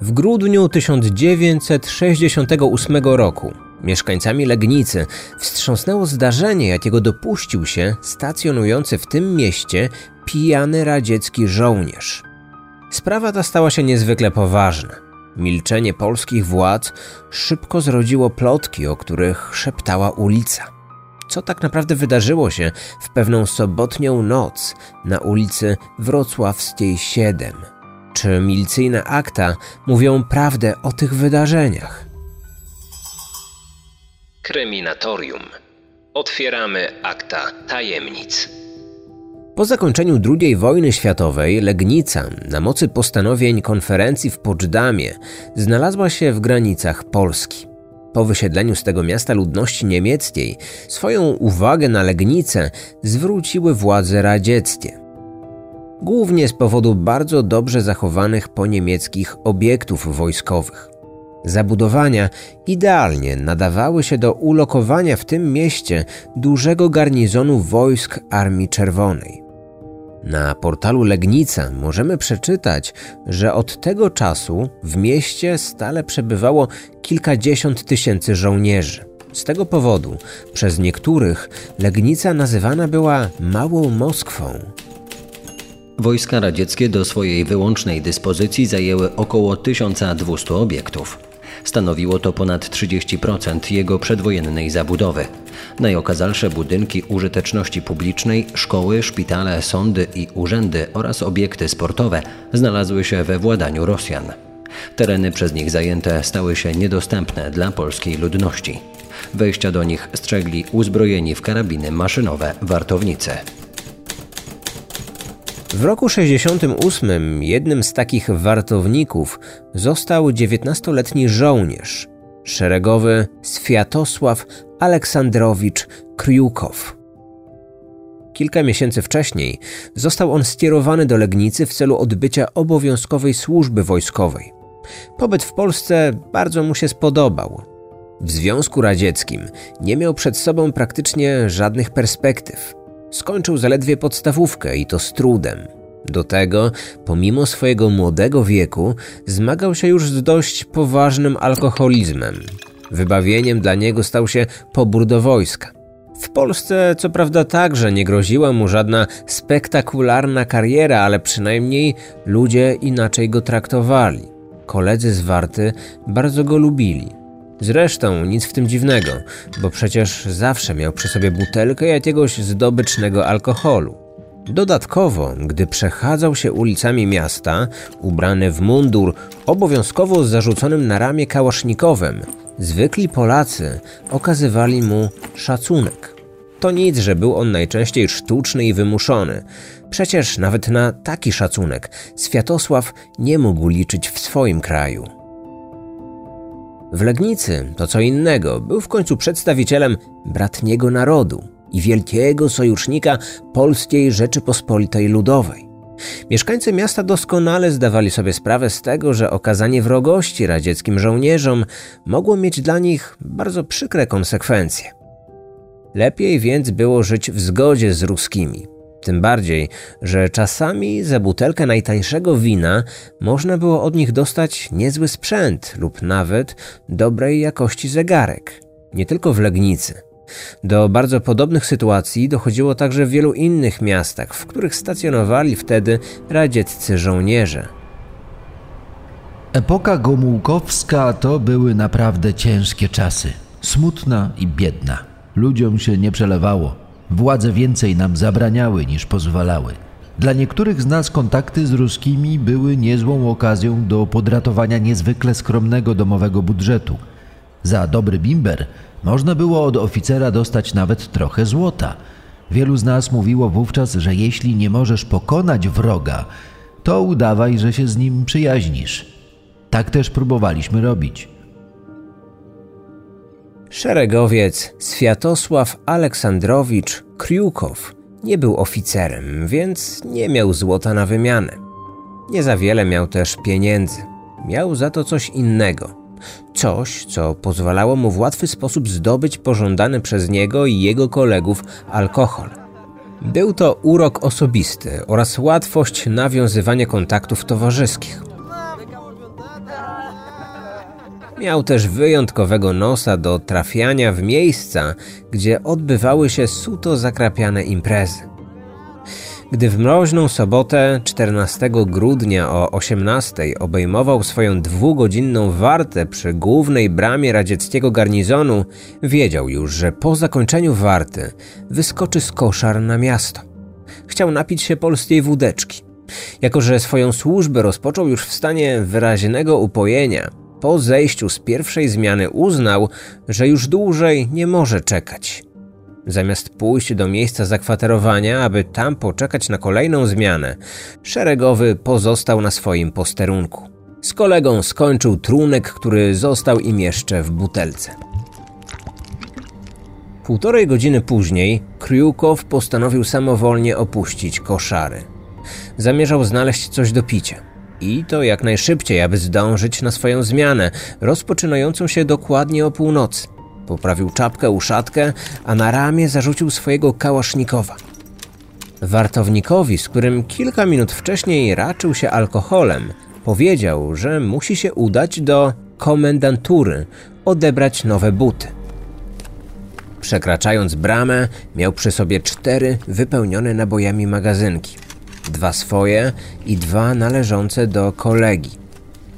W grudniu 1968 roku mieszkańcami Legnicy wstrząsnęło zdarzenie, jakiego dopuścił się stacjonujący w tym mieście pijany radziecki żołnierz. Sprawa ta stała się niezwykle poważna. Milczenie polskich władz szybko zrodziło plotki, o których szeptała ulica. Co tak naprawdę wydarzyło się w pewną sobotnią noc na ulicy Wrocławskiej 7? Czy milicyjne akta mówią prawdę o tych wydarzeniach? Kryminatorium. Otwieramy akta tajemnic. Po zakończeniu II wojny światowej Legnica, na mocy postanowień konferencji w Poczdamie, znalazła się w granicach Polski. Po wysiedleniu z tego miasta ludności niemieckiej, swoją uwagę na Legnicę zwróciły władze radzieckie. Głównie z powodu bardzo dobrze zachowanych po niemieckich obiektów wojskowych. Zabudowania idealnie nadawały się do ulokowania w tym mieście dużego garnizonu wojsk Armii Czerwonej. Na portalu Legnica możemy przeczytać, że od tego czasu w mieście stale przebywało kilkadziesiąt tysięcy żołnierzy. Z tego powodu przez niektórych Legnica nazywana była Małą Moskwą. Wojska radzieckie do swojej wyłącznej dyspozycji zajęły około 1200 obiektów. Stanowiło to ponad 30% jego przedwojennej zabudowy. Najokazalsze budynki użyteczności publicznej, szkoły, szpitale, sądy i urzędy oraz obiekty sportowe znalazły się we władaniu Rosjan. Tereny przez nich zajęte stały się niedostępne dla polskiej ludności. Wejścia do nich strzegli uzbrojeni w karabiny maszynowe wartownicy. W roku 68 jednym z takich wartowników został 19-letni żołnierz, szeregowy Swiatosław Aleksandrowicz Kriukow. Kilka miesięcy wcześniej został on skierowany do Legnicy w celu odbycia obowiązkowej służby wojskowej. Pobyt w Polsce bardzo mu się spodobał. W Związku Radzieckim nie miał przed sobą praktycznie żadnych perspektyw. Skończył zaledwie podstawówkę i to z trudem. Do tego, pomimo swojego młodego wieku, zmagał się już z dość poważnym alkoholizmem. Wybawieniem dla niego stał się pobór do wojska. W Polsce co prawda także nie groziła mu żadna spektakularna kariera, ale przynajmniej ludzie inaczej go traktowali. Koledzy z Warty bardzo go lubili. Zresztą nic w tym dziwnego, bo przecież zawsze miał przy sobie butelkę jakiegoś zdobycznego alkoholu. Dodatkowo, gdy przechadzał się ulicami miasta, ubrany w mundur, obowiązkowo z zarzuconym na ramię kałasznikowem, zwykli Polacy okazywali mu szacunek. To nic, że był on najczęściej sztuczny i wymuszony. Przecież nawet na taki szacunek Światosław nie mógł liczyć w swoim kraju. W Legnicy to co innego, był w końcu przedstawicielem bratniego narodu i wielkiego sojusznika Polskiej Rzeczypospolitej Ludowej. Mieszkańcy miasta doskonale zdawali sobie sprawę z tego, że okazanie wrogości radzieckim żołnierzom mogło mieć dla nich bardzo przykre konsekwencje. Lepiej więc było żyć w zgodzie z ruskimi, tym bardziej, że czasami za butelkę najtańszego wina można było od nich dostać niezły sprzęt lub nawet dobrej jakości zegarek. Nie tylko w Legnicy. Do bardzo podobnych sytuacji dochodziło także w wielu innych miastach, w których stacjonowali wtedy radzieccy żołnierze. Epoka gomułkowska to były naprawdę ciężkie czasy. Smutna i biedna. Ludziom się nie przelewało. Władze więcej nam zabraniały niż pozwalały. Dla niektórych z nas kontakty z ruskimi były niezłą okazją do podratowania niezwykle skromnego domowego budżetu. Za dobry bimber można było od oficera dostać nawet trochę złota. Wielu z nas mówiło wówczas, że jeśli nie możesz pokonać wroga, to udawaj, że się z nim przyjaźnisz. Tak też próbowaliśmy robić. Szeregowiec Swiatosław Aleksandrowicz Kriukow nie był oficerem, więc nie miał złota na wymianę. Nie za wiele miał też pieniędzy. Miał za to coś innego. Coś, co pozwalało mu w łatwy sposób zdobyć pożądany przez niego i jego kolegów alkohol. Był to urok osobisty oraz łatwość nawiązywania kontaktów towarzyskich. Miał też wyjątkowego nosa do trafiania w miejsca, gdzie odbywały się suto zakrapiane imprezy. Gdy w mroźną sobotę 14 grudnia o 18 obejmował swoją dwugodzinną wartę przy głównej bramie radzieckiego garnizonu, wiedział już, że po zakończeniu warty wyskoczy z koszar na miasto. Chciał napić się polskiej wódeczki. Jako, że swoją służbę rozpoczął już w stanie wyraźnego upojenia, po zejściu z pierwszej zmiany uznał, że już dłużej nie może czekać. Zamiast pójść do miejsca zakwaterowania, aby tam poczekać na kolejną zmianę, szeregowy pozostał na swoim posterunku. Z kolegą skończył trunek, który został im jeszcze w butelce. Półtorej godziny później Kriukow postanowił samowolnie opuścić koszary. Zamierzał znaleźć coś do picia. I to jak najszybciej, aby zdążyć na swoją zmianę, rozpoczynającą się dokładnie o północy. Poprawił czapkę, uszatkę, a na ramię zarzucił swojego kałasznikowa. Wartownikowi, z którym kilka minut wcześniej raczył się alkoholem, powiedział, że musi się udać do komendantury, odebrać nowe buty. Przekraczając bramę, miał przy sobie cztery wypełnione nabojami magazynki. Dwa swoje i dwa należące do kolegi.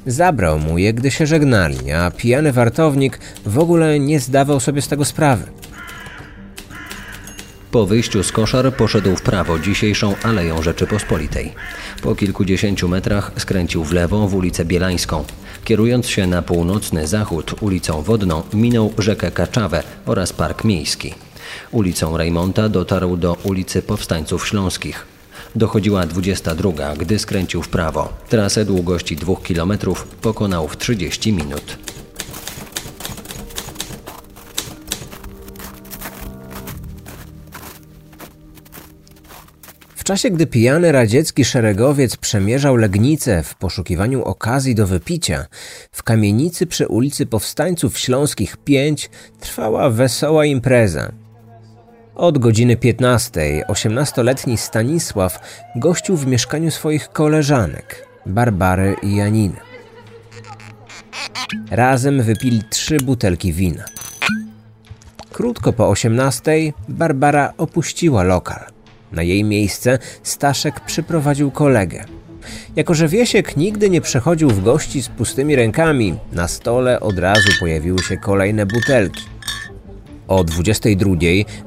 Zabrał mu je, gdy się żegnali, a pijany wartownik w ogóle nie zdawał sobie z tego sprawy. Po wyjściu z koszar poszedł w prawo dzisiejszą Aleją Rzeczypospolitej. Po kilkudziesięciu metrach skręcił w lewo w ulicę Bielańską. Kierując się na północny zachód ulicą Wodną minął rzekę Kaczawę oraz Park Miejski. Ulicą Rejmonta dotarł do ulicy Powstańców Śląskich. Dochodziła 22, gdy skręcił w prawo. Trasę długości 2 km pokonał w 30 minut. W czasie, gdy pijany radziecki szeregowiec przemierzał Legnicę w poszukiwaniu okazji do wypicia, w kamienicy przy ulicy Powstańców Śląskich 5 trwała wesoła impreza. Od godziny 15 osiemnastoletni Stanisław gościł w mieszkaniu swoich koleżanek, Barbary i Janiny. Razem wypili trzy butelki wina. Krótko po 18 Barbara opuściła lokal. Na jej miejsce Staszek przyprowadził kolegę. Jako, że Wiesiek nigdy nie przechodził w gości z pustymi rękami, na stole od razu pojawiły się kolejne butelki. O 22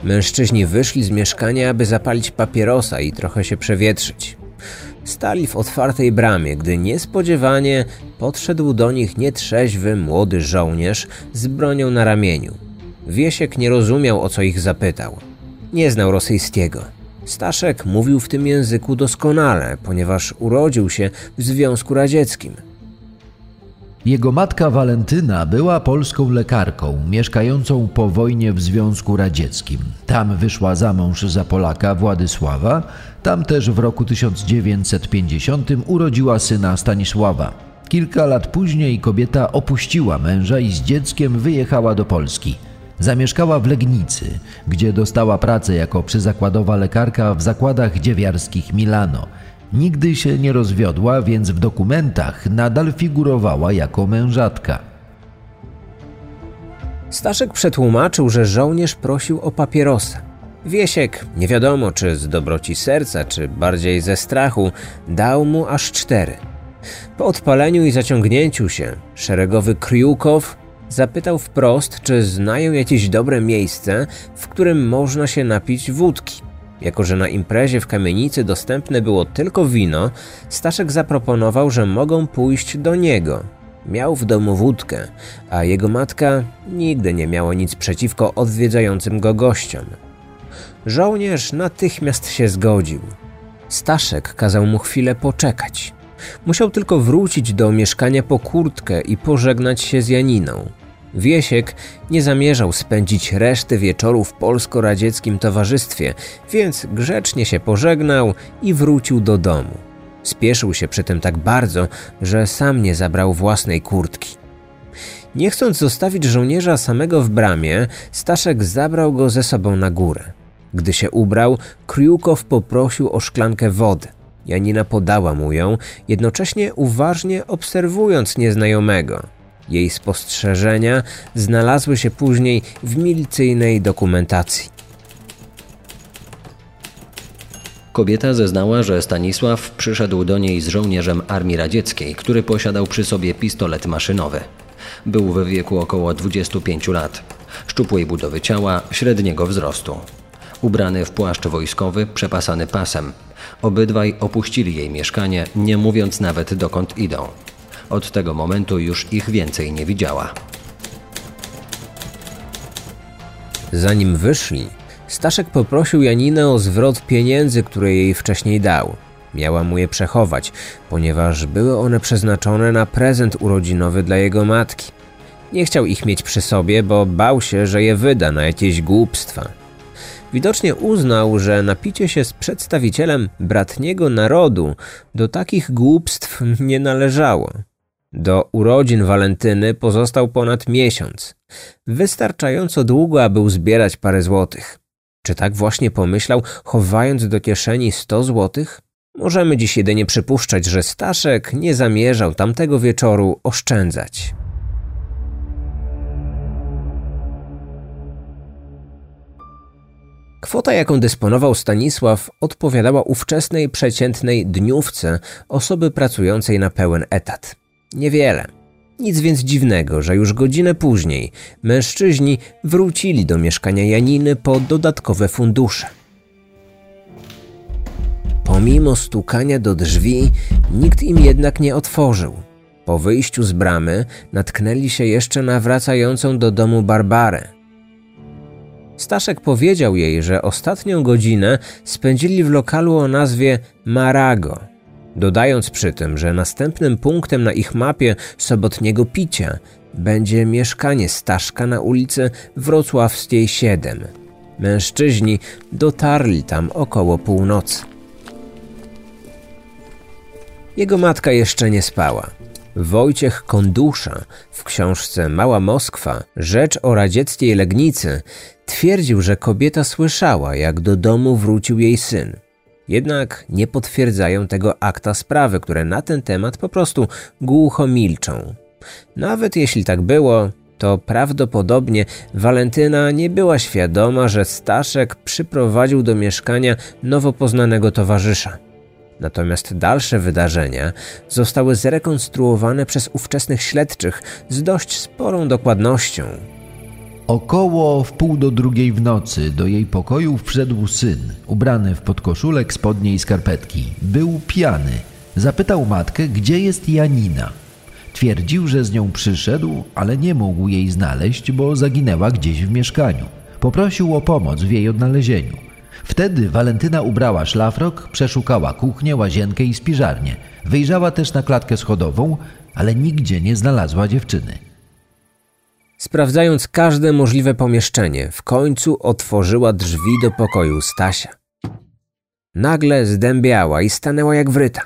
mężczyźni wyszli z mieszkania, aby zapalić papierosa i trochę się przewietrzyć. Stali w otwartej bramie, gdy niespodziewanie podszedł do nich nietrzeźwy młody żołnierz z bronią na ramieniu. Wiesiek nie rozumiał, o co ich zapytał. Nie znał rosyjskiego. Staszek mówił w tym języku doskonale, ponieważ urodził się w Związku Radzieckim. Jego matka Walentyna była polską lekarką, mieszkającą po wojnie w Związku Radzieckim. Tam wyszła za mąż za Polaka Władysława, tam też w roku 1950 urodziła syna Stanisława. Kilka lat później kobieta opuściła męża i z dzieckiem wyjechała do Polski. Zamieszkała w Legnicy, gdzie dostała pracę jako przyzakładowa lekarka w zakładach dziewiarskich Milano. Nigdy się nie rozwiodła, więc w dokumentach nadal figurowała jako mężatka. Staszek przetłumaczył, że żołnierz prosił o papierosa. Wiesiek, nie wiadomo czy z dobroci serca, czy bardziej ze strachu, dał mu aż cztery. Po odpaleniu i zaciągnięciu się, szeregowy Kriukow zapytał wprost, czy znają jakieś dobre miejsce, w którym można się napić wódki. Jako, że na imprezie w kamienicy dostępne było tylko wino, Staszek zaproponował, że mogą pójść do niego. Miał w domu wódkę, a jego matka nigdy nie miała nic przeciwko odwiedzającym go gościom. Żołnierz natychmiast się zgodził. Staszek kazał mu chwilę poczekać. Musiał tylko wrócić do mieszkania po kurtkę i pożegnać się z Janiną. Wiesiek nie zamierzał spędzić reszty wieczoru w polsko-radzieckim towarzystwie, więc grzecznie się pożegnał i wrócił do domu. Spieszył się przy tym tak bardzo, że sam nie zabrał własnej kurtki. Nie chcąc zostawić żołnierza samego w bramie, Staszek zabrał go ze sobą na górę. Gdy się ubrał, Kriukow poprosił o szklankę wody. Janina podała mu ją, jednocześnie uważnie obserwując nieznajomego. Jej spostrzeżenia znalazły się później w milicyjnej dokumentacji. Kobieta zeznała, że Stanisław przyszedł do niej z żołnierzem Armii Radzieckiej, który posiadał przy sobie pistolet maszynowy. Był w wieku około 25 lat. Szczupłej budowy ciała, średniego wzrostu. Ubrany w płaszcz wojskowy, przepasany pasem. Obydwaj opuścili jej mieszkanie, nie mówiąc nawet dokąd idą. Od tego momentu już ich więcej nie widziała. Zanim wyszli, Staszek poprosił Janinę o zwrot pieniędzy, które jej wcześniej dał. Miała mu je przechować, ponieważ były one przeznaczone na prezent urodzinowy dla jego matki. Nie chciał ich mieć przy sobie, bo bał się, że je wyda na jakieś głupstwa. Widocznie uznał, że napicie się z przedstawicielem bratniego narodu do takich głupstw nie należało. Do urodzin Walentyny pozostał ponad miesiąc. Wystarczająco długo, aby uzbierać parę złotych. Czy tak właśnie pomyślał, chowając do kieszeni sto złotych? Możemy dziś jedynie przypuszczać, że Staszek nie zamierzał tamtego wieczoru oszczędzać. Kwota, jaką dysponował Stanisław, odpowiadała ówczesnej przeciętnej dniówce osoby pracującej na pełen etat. Niewiele. Nic więc dziwnego, że już godzinę później mężczyźni wrócili do mieszkania Janiny po dodatkowe fundusze. Pomimo stukania do drzwi, nikt im jednak nie otworzył. Po wyjściu z bramy natknęli się jeszcze na wracającą do domu Barbarę. Staszek powiedział jej, że ostatnią godzinę spędzili w lokalu o nazwie Marago, dodając przy tym, że następnym punktem na ich mapie sobotniego picia będzie mieszkanie Staszka na ulicy Wrocławskiej 7. Mężczyźni dotarli tam około północy. Jego matka jeszcze nie spała. Wojciech Kondusza w książce Mała Moskwa Rzecz o radzieckiej Legnicy twierdził, że kobieta słyszała, jak do domu wrócił jej syn. Jednak nie potwierdzają tego akta sprawy, które na ten temat po prostu głucho milczą. Nawet jeśli tak było, to prawdopodobnie Walentyna nie była świadoma, że Staszek przyprowadził do mieszkania nowo poznanego towarzysza. Natomiast dalsze wydarzenia zostały zrekonstruowane przez ówczesnych śledczych z dość sporą dokładnością. Około w pół do drugiej w nocy do jej pokoju wszedł syn, ubrany w podkoszulek, spodnie i skarpetki. Był pijany. Zapytał matkę, gdzie jest Janina. Twierdził, że z nią przyszedł, ale nie mógł jej znaleźć, bo zaginęła gdzieś w mieszkaniu. Poprosił o pomoc w jej odnalezieniu. Wtedy Walentyna ubrała szlafrok, przeszukała kuchnię, łazienkę i spiżarnię. Wyjrzała też na klatkę schodową, ale nigdzie nie znalazła dziewczyny. Sprawdzając każde możliwe pomieszczenie, w końcu otworzyła drzwi do pokoju Stasia. Nagle zdębiała i stanęła jak wryta.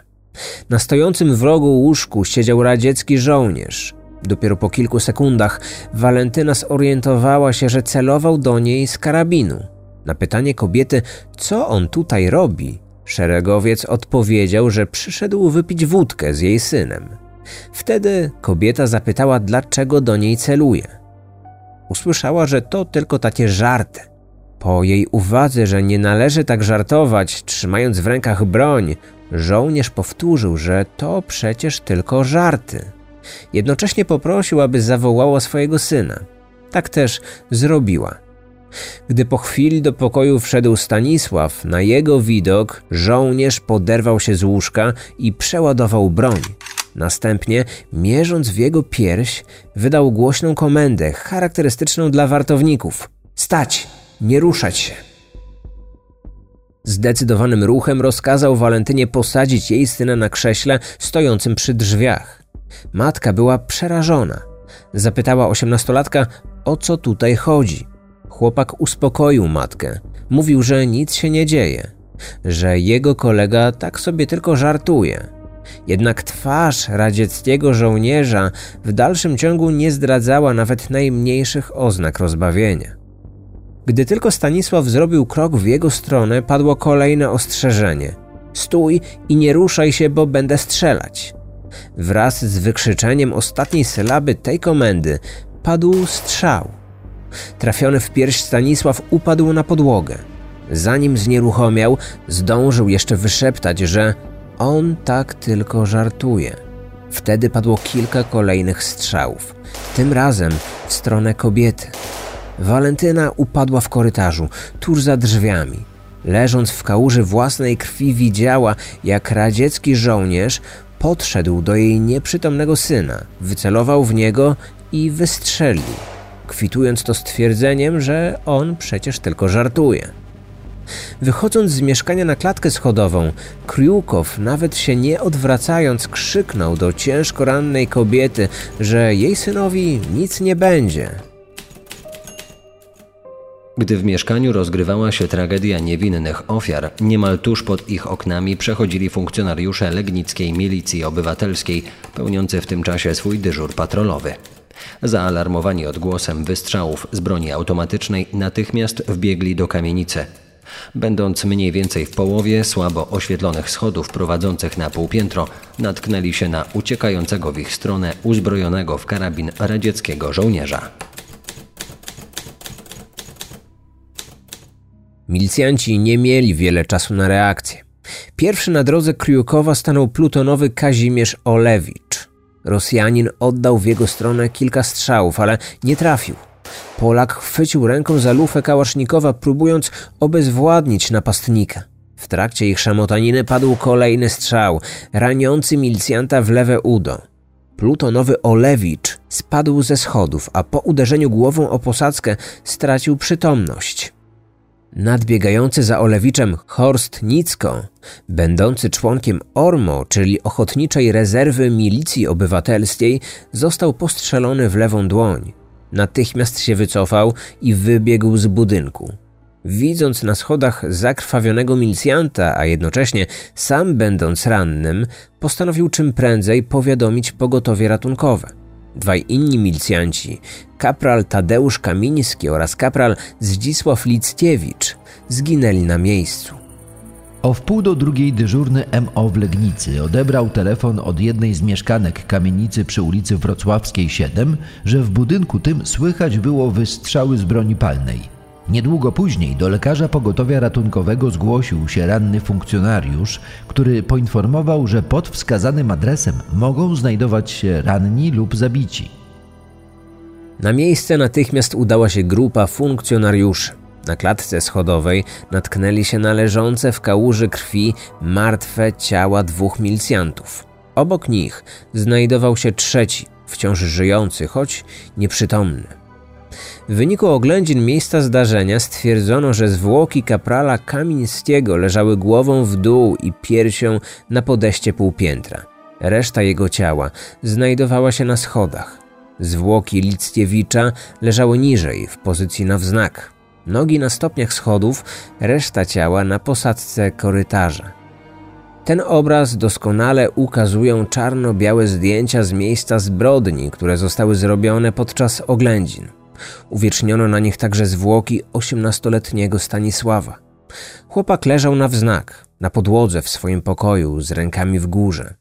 Na stojącym w rogu łóżku siedział radziecki żołnierz. Dopiero po kilku sekundach Walentyna zorientowała się, że celował do niej z karabinu. Na pytanie kobiety, co on tutaj robi, szeregowiec odpowiedział, że przyszedł wypić wódkę z jej synem. Wtedy kobieta zapytała, dlaczego do niej celuje. Usłyszała, że to tylko takie żarty. Po jej uwadze, że nie należy tak żartować, trzymając w rękach broń, żołnierz powtórzył, że to przecież tylko żarty. Jednocześnie poprosił, aby zawołała swojego syna. Tak też zrobiła. Gdy po chwili do pokoju wszedł Stanisław, na jego widok żołnierz poderwał się z łóżka i przeładował broń. Następnie, mierząc w jego pierś, wydał głośną komendę charakterystyczną dla wartowników: Stać, nie ruszać się. Zdecydowanym ruchem rozkazał Walentynie posadzić jej syna na krześle stojącym przy drzwiach. Matka była przerażona. Zapytała osiemnastolatka, o co tutaj chodzi. Chłopak uspokoił matkę. Mówił, że nic się nie dzieje, że jego kolega tak sobie tylko żartuje. Jednak twarz radzieckiego żołnierza w dalszym ciągu nie zdradzała nawet najmniejszych oznak rozbawienia. Gdy tylko Stanisław zrobił krok w jego stronę, padło kolejne ostrzeżenie: Stój i nie ruszaj się, bo będę strzelać. wraz z wykrzyczeniem ostatniej sylaby tej komendy padł strzał. Trafiony w pierś Stanisław upadł na podłogę. Zanim znieruchomiał, zdążył jeszcze wyszeptać, że on tak tylko żartuje. Wtedy padło kilka kolejnych strzałów, tym razem w stronę kobiety. Walentyna upadła w korytarzu, tuż za drzwiami. Leżąc w kałuży własnej krwi, widziała, jak radziecki żołnierz podszedł do jej nieprzytomnego syna, wycelował w niego i wystrzelił, kwitując to stwierdzeniem, że on przecież tylko żartuje. Wychodząc z mieszkania na klatkę schodową, Kriukow, nawet się nie odwracając, krzyknął do ciężko rannej kobiety, że jej synowi nic nie będzie. Gdy w mieszkaniu rozgrywała się tragedia niewinnych ofiar, niemal tuż pod ich oknami przechodzili funkcjonariusze Legnickiej Milicji Obywatelskiej, pełniący w tym czasie swój dyżur patrolowy. Zaalarmowani odgłosem wystrzałów z broni automatycznej, natychmiast wbiegli do kamienicy. Będąc mniej więcej w połowie słabo oświetlonych schodów prowadzących na półpiętro, natknęli się na uciekającego w ich stronę uzbrojonego w karabin radzieckiego żołnierza. Milicjanci nie mieli wiele czasu na reakcję. Pierwszy na drodze Kryukowa stanął plutonowy Kazimierz Olewicz. Rosjanin oddał w jego stronę kilka strzałów, ale nie trafił. Polak chwycił ręką za lufę kałasznikowa, próbując obezwładnić napastnika. W trakcie ich szamotaniny padł kolejny strzał, raniący milicjanta w lewe udo. Plutonowy Olewicz spadł ze schodów, a po uderzeniu głową o posadzkę stracił przytomność. Nadbiegający za Olewiczem Horst Nicko, będący członkiem ORMO, czyli Ochotniczej Rezerwy Milicji Obywatelskiej, został postrzelony w lewą dłoń. Natychmiast się wycofał i wybiegł z budynku. Widząc na schodach zakrwawionego milicjanta, a jednocześnie sam będąc rannym, postanowił czym prędzej powiadomić pogotowie ratunkowe. Dwaj inni milicjanci, kapral Tadeusz Kamiński oraz kapral Zdzisław Lickiewicz, zginęli na miejscu. O wpół do drugiej dyżurny MO w Legnicy odebrał telefon od jednej z mieszkanek kamienicy przy ulicy Wrocławskiej 7, że w budynku tym słychać było wystrzały z broni palnej. Niedługo później do lekarza pogotowia ratunkowego zgłosił się ranny funkcjonariusz, który poinformował, że pod wskazanym adresem mogą znajdować się ranni lub zabici. Na miejsce natychmiast udała się grupa funkcjonariuszy. Na klatce schodowej natknęli się na leżące w kałuży krwi martwe ciała dwóch milicjantów. Obok nich znajdował się trzeci, wciąż żyjący, choć nieprzytomny. W wyniku oględzin miejsca zdarzenia stwierdzono, że zwłoki kaprala Kamińskiego leżały głową w dół i piersią na podejście półpiętra. Reszta jego ciała znajdowała się na schodach. Zwłoki Lickiewicza leżały niżej, w pozycji na wznak. Nogi na stopniach schodów, reszta ciała na posadzce korytarza. Ten obraz doskonale ukazują czarno-białe zdjęcia z miejsca zbrodni, które zostały zrobione podczas oględzin. Uwieczniono na nich także zwłoki osiemnastoletniego Stanisława. Chłopak leżał na wznak, na podłodze w swoim pokoju, z rękami w górze.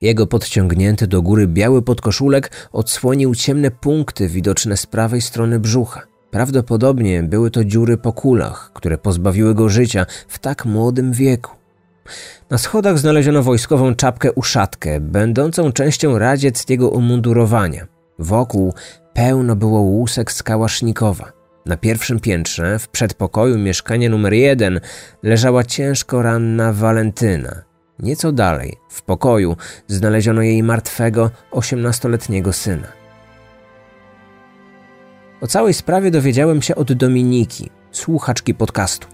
Jego podciągnięty do góry biały podkoszulek odsłonił ciemne punkty widoczne z prawej strony brzucha. Prawdopodobnie były to dziury po kulach, które pozbawiły go życia w tak młodym wieku. Na schodach znaleziono wojskową czapkę uszatkę, będącą częścią radzieckiego umundurowania. Wokół pełno było łusek z kałasznikowa. Na pierwszym piętrze, w przedpokoju mieszkania numer jeden, leżała ciężko ranna Walentyna. Nieco dalej, w pokoju, znaleziono jej martwego, osiemnastoletniego syna. O całej sprawie dowiedziałem się od Dominiki, słuchaczki podcastu.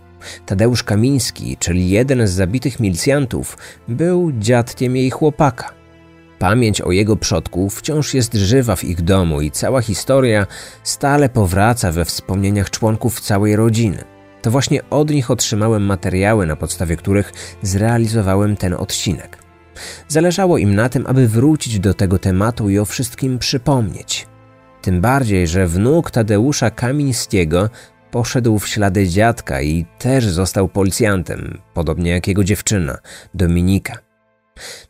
Tadeusz Kamiński, czyli jeden z zabitych milicjantów, był dziadkiem jej chłopaka. Pamięć o jego przodku wciąż jest żywa w ich domu i cała historia stale powraca we wspomnieniach członków całej rodziny. To właśnie od nich otrzymałem materiały, na podstawie których zrealizowałem ten odcinek. Zależało im na tym, aby wrócić do tego tematu i o wszystkim przypomnieć. Tym bardziej, że wnuk Tadeusza Kamińskiego poszedł w ślady dziadka i też został policjantem, podobnie jak jego dziewczyna, Dominika.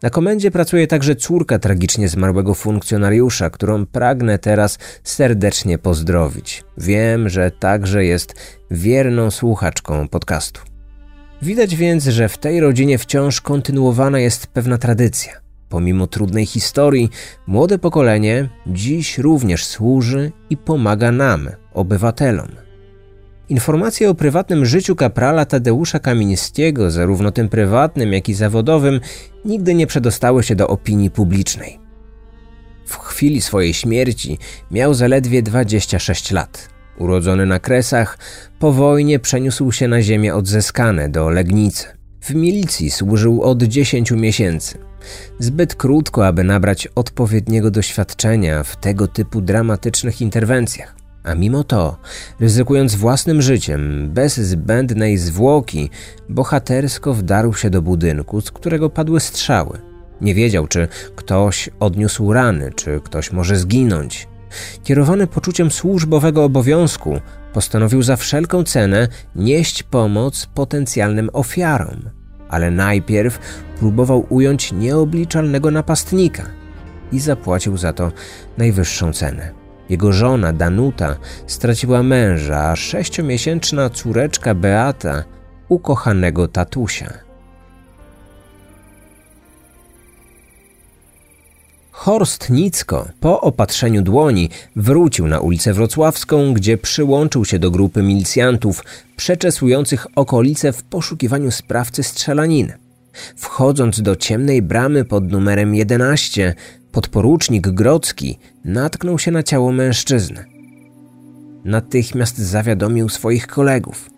Na komendzie pracuje także córka tragicznie zmarłego funkcjonariusza, którą pragnę teraz serdecznie pozdrowić. Wiem, że także jest wierną słuchaczką podcastu. Widać więc, że w tej rodzinie wciąż kontynuowana jest pewna tradycja. Pomimo trudnej historii, młode pokolenie dziś również służy i pomaga nam, obywatelom. Informacje o prywatnym życiu kaprala Tadeusza Kamińskiego, zarówno tym prywatnym, jak i zawodowym, nigdy nie przedostały się do opinii publicznej. W chwili swojej śmierci miał zaledwie 26 lat. Urodzony na Kresach, po wojnie przeniósł się na ziemię odzyskane do Legnicy. W milicji służył od 10 miesięcy. Zbyt krótko, aby nabrać odpowiedniego doświadczenia w tego typu dramatycznych interwencjach. A mimo to, ryzykując własnym życiem, bez zbędnej zwłoki, bohatersko wdarł się do budynku, z którego padły strzały. Nie wiedział, czy ktoś odniósł rany, czy ktoś może zginąć. Kierowany poczuciem służbowego obowiązku, postanowił za wszelką cenę nieść pomoc potencjalnym ofiarom. Ale najpierw próbował ująć nieobliczalnego napastnika i zapłacił za to najwyższą cenę. Jego żona Danuta straciła męża, a sześciomiesięczna córeczka Beata ukochanego tatusia. Horst Nicko po opatrzeniu dłoni wrócił na ulicę Wrocławską, gdzie przyłączył się do grupy milicjantów przeczesujących okolice w poszukiwaniu sprawcy strzelaniny. Wchodząc do ciemnej bramy pod numerem 11, podporucznik Grodzki natknął się na ciało mężczyzny. Natychmiast zawiadomił swoich kolegów.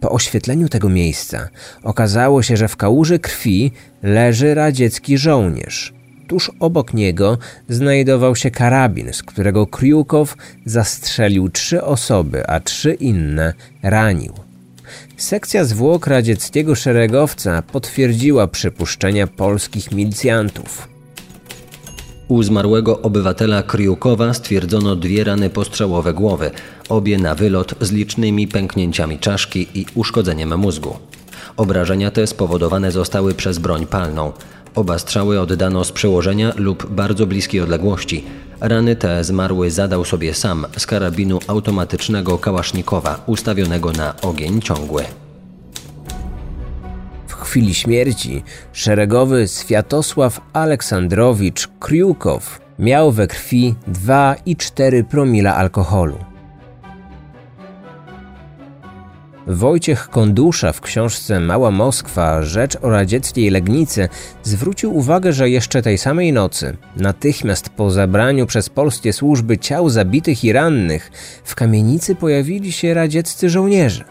Po oświetleniu tego miejsca okazało się, że w kałuży krwi leży radziecki żołnierz. Tuż obok niego znajdował się karabin, z którego Kriukow zastrzelił trzy osoby, a trzy inne ranił. Sekcja zwłok radzieckiego szeregowca potwierdziła przypuszczenia polskich milicjantów. U zmarłego obywatela Kriukowa stwierdzono dwie rany postrzałowe głowy, obie na wylot z licznymi pęknięciami czaszki i uszkodzeniem mózgu. Obrażenia te spowodowane zostały przez broń palną. Oba strzały oddano z przełożenia lub bardzo bliskiej odległości. Rany te zmarły zadał sobie sam z karabinu automatycznego Kałasznikowa ustawionego na ogień ciągły chwili śmierci szeregowy Swiatosław Aleksandrowicz Kriukow miał we krwi 2,4 promila alkoholu. Wojciech Kondusza w książce Mała Moskwa Rzecz o radzieckiej Legnicy zwrócił uwagę, że jeszcze tej samej nocy, natychmiast po zabraniu przez polskie służby ciał zabitych i rannych, w kamienicy pojawili się radzieccy żołnierze.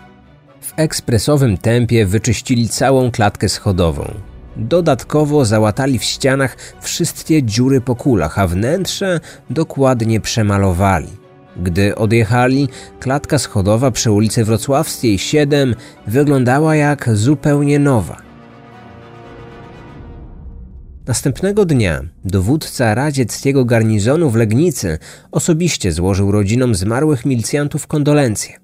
W ekspresowym tempie wyczyścili całą klatkę schodową. Dodatkowo załatali w ścianach wszystkie dziury po kulach, a wnętrze dokładnie przemalowali. Gdy odjechali, klatka schodowa przy ulicy Wrocławskiej 7 wyglądała jak zupełnie nowa. Następnego dnia dowódca radzieckiego garnizonu w Legnicy osobiście złożył rodzinom zmarłych milicjantów kondolencje.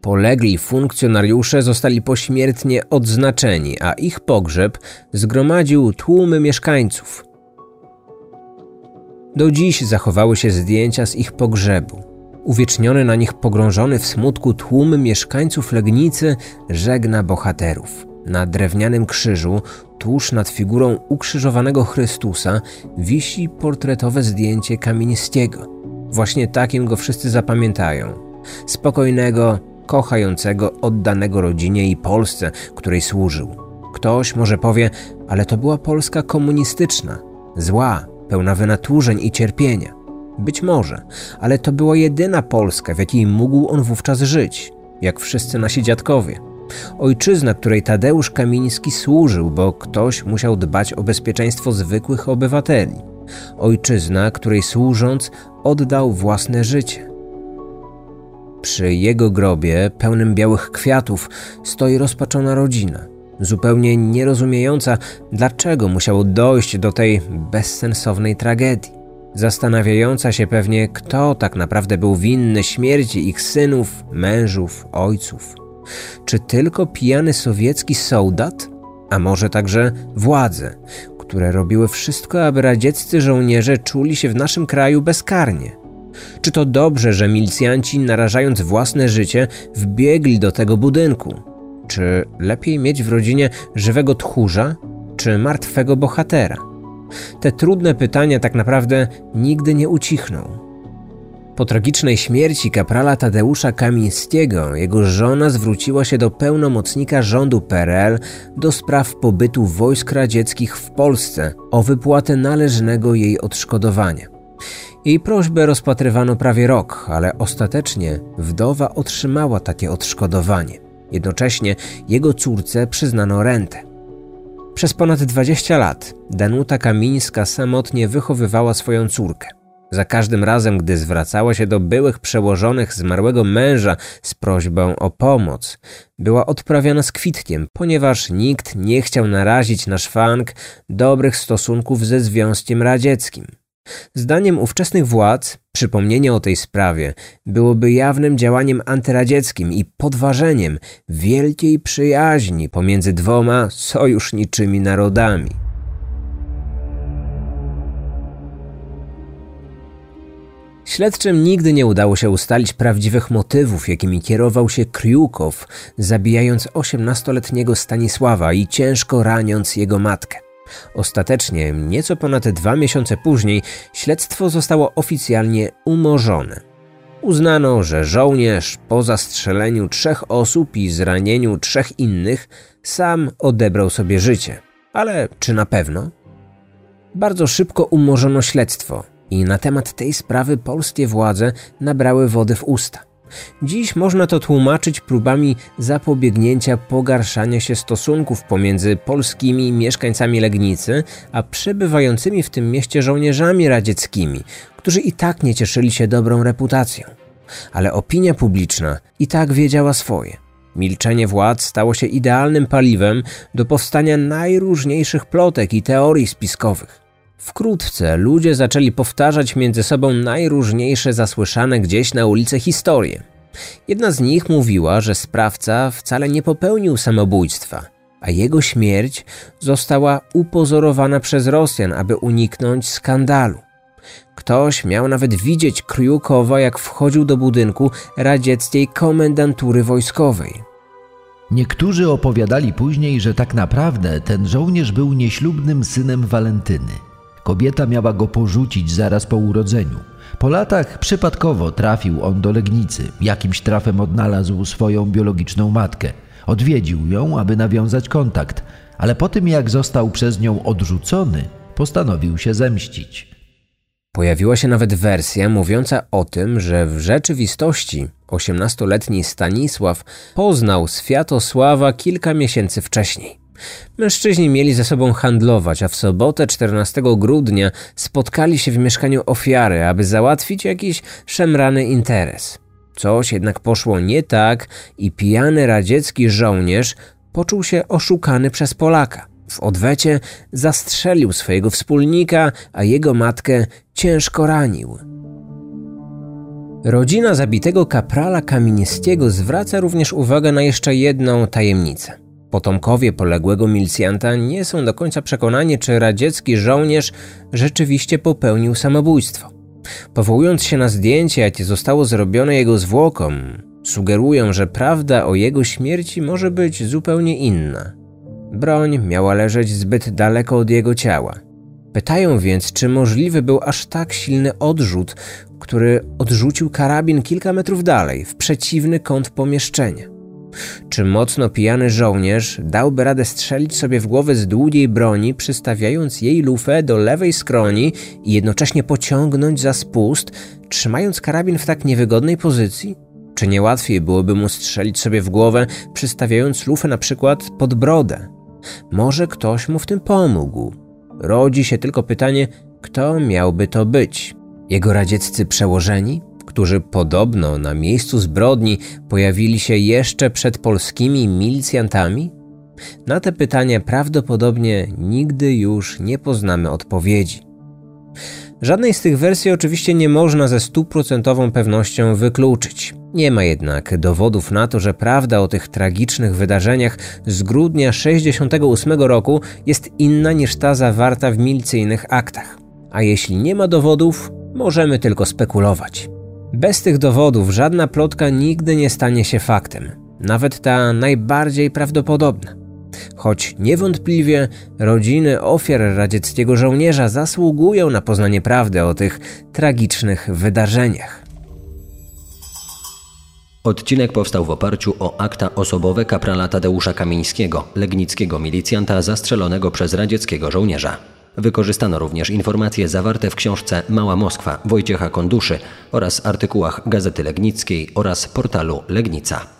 Polegli funkcjonariusze zostali pośmiertnie odznaczeni, a ich pogrzeb zgromadził tłumy mieszkańców. Do dziś zachowały się zdjęcia z ich pogrzebu. Uwieczniony na nich pogrążony w smutku tłum mieszkańców Legnicy żegna bohaterów. Na drewnianym krzyżu, tuż nad figurą ukrzyżowanego Chrystusa, wisi portretowe zdjęcie Kamińskiego. Właśnie takim go wszyscy zapamiętają. Spokojnego, kochającego, oddanego rodzinie i Polsce, której służył. Ktoś może powie, ale to była Polska komunistyczna, zła, pełna wynaturzeń i cierpienia. Być może, ale to była jedyna Polska, w jakiej mógł on wówczas żyć, jak wszyscy nasi dziadkowie. Ojczyzna, której Tadeusz Kamiński służył, bo ktoś musiał dbać o bezpieczeństwo zwykłych obywateli. Ojczyzna, której służąc oddał własne życie. Przy jego grobie, pełnym białych kwiatów, stoi rozpaczona rodzina, zupełnie nierozumiejąca, dlaczego musiało dojść do tej bezsensownej tragedii. Zastanawiająca się pewnie, kto tak naprawdę był winny śmierci ich synów, mężów, ojców. Czy tylko pijany sowiecki soldat? A może także władze, które robiły wszystko, aby radzieccy żołnierze czuli się w naszym kraju bezkarnie. Czy to dobrze, że milicjanci, narażając własne życie, wbiegli do tego budynku? Czy lepiej mieć w rodzinie żywego tchórza, czy martwego bohatera? Te trudne pytania tak naprawdę nigdy nie ucichną. Po tragicznej śmierci kaprala Tadeusza Kamińskiego, jego żona zwróciła się do pełnomocnika rządu PRL do spraw pobytu wojsk radzieckich w Polsce o wypłatę należnego jej odszkodowania. Jej prośbę rozpatrywano prawie rok, ale ostatecznie wdowa otrzymała takie odszkodowanie. Jednocześnie jego córce przyznano rentę. Przez ponad 20 lat Danuta Kamińska samotnie wychowywała swoją córkę. Za każdym razem, gdy zwracała się do byłych przełożonych zmarłego męża z prośbą o pomoc, była odprawiana z kwitkiem, ponieważ nikt nie chciał narazić na szwank dobrych stosunków ze Związkiem Radzieckim. Zdaniem ówczesnych władz, przypomnienie o tej sprawie byłoby jawnym działaniem antyradzieckim i podważeniem wielkiej przyjaźni pomiędzy dwoma sojuszniczymi narodami. Śledczym nigdy nie udało się ustalić prawdziwych motywów, jakimi kierował się Kriukow, zabijając 18-letniego Stanisława i ciężko raniąc jego matkę. Ostatecznie, nieco ponad dwa miesiące później, śledztwo zostało oficjalnie umorzone. Uznano, że żołnierz po zastrzeleniu trzech osób i zranieniu trzech innych sam odebrał sobie życie. Ale czy na pewno? Bardzo szybko umorzono śledztwo i na temat tej sprawy polskie władze nabrały wody w usta. Dziś można to tłumaczyć próbami zapobiegnięcia pogarszania się stosunków pomiędzy polskimi mieszkańcami Legnicy, a przebywającymi w tym mieście żołnierzami radzieckimi, którzy i tak nie cieszyli się dobrą reputacją. Ale opinia publiczna i tak wiedziała swoje. Milczenie władz stało się idealnym paliwem do powstania najróżniejszych plotek i teorii spiskowych. Wkrótce ludzie zaczęli powtarzać między sobą najróżniejsze zasłyszane gdzieś na ulicy historie. Jedna z nich mówiła, że sprawca wcale nie popełnił samobójstwa, a jego śmierć została upozorowana przez Rosjan, aby uniknąć skandalu. Ktoś miał nawet widzieć Kryukowa, jak wchodził do budynku radzieckiej komendantury wojskowej. Niektórzy opowiadali później, że tak naprawdę ten żołnierz był nieślubnym synem Walentyny. Kobieta miała go porzucić zaraz po urodzeniu. Po latach przypadkowo trafił on do Legnicy. Jakimś trafem odnalazł swoją biologiczną matkę. Odwiedził ją, aby nawiązać kontakt, ale po tym jak został przez nią odrzucony, postanowił się zemścić. Pojawiła się nawet wersja mówiąca o tym, że w rzeczywistości 18-letni Stanisław poznał Swiatosława kilka miesięcy wcześniej. Mężczyźni mieli ze sobą handlować, a w sobotę 14 grudnia spotkali się w mieszkaniu ofiary, aby załatwić jakiś szemrany interes. Coś jednak poszło nie tak i pijany radziecki żołnierz poczuł się oszukany przez Polaka. W odwecie zastrzelił swojego wspólnika, a jego matkę ciężko ranił. Rodzina zabitego kaprala Kamińskiego zwraca również uwagę na jeszcze jedną tajemnicę. Potomkowie poległego milicjanta nie są do końca przekonani, czy radziecki żołnierz rzeczywiście popełnił samobójstwo. Powołując się na zdjęcie, jakie zostało zrobione jego zwłoką, sugerują, że prawda o jego śmierci może być zupełnie inna. Broń miała leżeć zbyt daleko od jego ciała. Pytają więc, czy możliwy był aż tak silny odrzut, który odrzucił karabin kilka metrów dalej, w przeciwny kąt pomieszczenia. Czy mocno pijany żołnierz dałby radę strzelić sobie w głowę z długiej broni, przystawiając jej lufę do lewej skroni i jednocześnie pociągnąć za spust, trzymając karabin w tak niewygodnej pozycji? Czy nie łatwiej byłoby mu strzelić sobie w głowę, przystawiając lufę na przykład pod brodę? Może ktoś mu w tym pomógł. Rodzi się tylko pytanie, kto miałby to być? Jego radzieccy przełożeni? Którzy podobno na miejscu zbrodni pojawili się jeszcze przed polskimi milicjantami? Na te pytania prawdopodobnie nigdy już nie poznamy odpowiedzi. Żadnej z tych wersji oczywiście nie można ze stuprocentową pewnością wykluczyć. Nie ma jednak dowodów na to, że prawda o tych tragicznych wydarzeniach z grudnia 68 roku jest inna niż ta zawarta w milicyjnych aktach. A jeśli nie ma dowodów, możemy tylko spekulować. Bez tych dowodów żadna plotka nigdy nie stanie się faktem, nawet ta najbardziej prawdopodobna. Choć niewątpliwie rodziny ofiar radzieckiego żołnierza zasługują na poznanie prawdy o tych tragicznych wydarzeniach. Odcinek powstał w oparciu o akta osobowe kaprala Tadeusza Kamińskiego, legnickiego milicjanta zastrzelonego przez radzieckiego żołnierza. Wykorzystano również informacje zawarte w książce Mała Moskwa Wojciecha Konduszy oraz artykułach Gazety Legnickiej oraz portalu Legnica.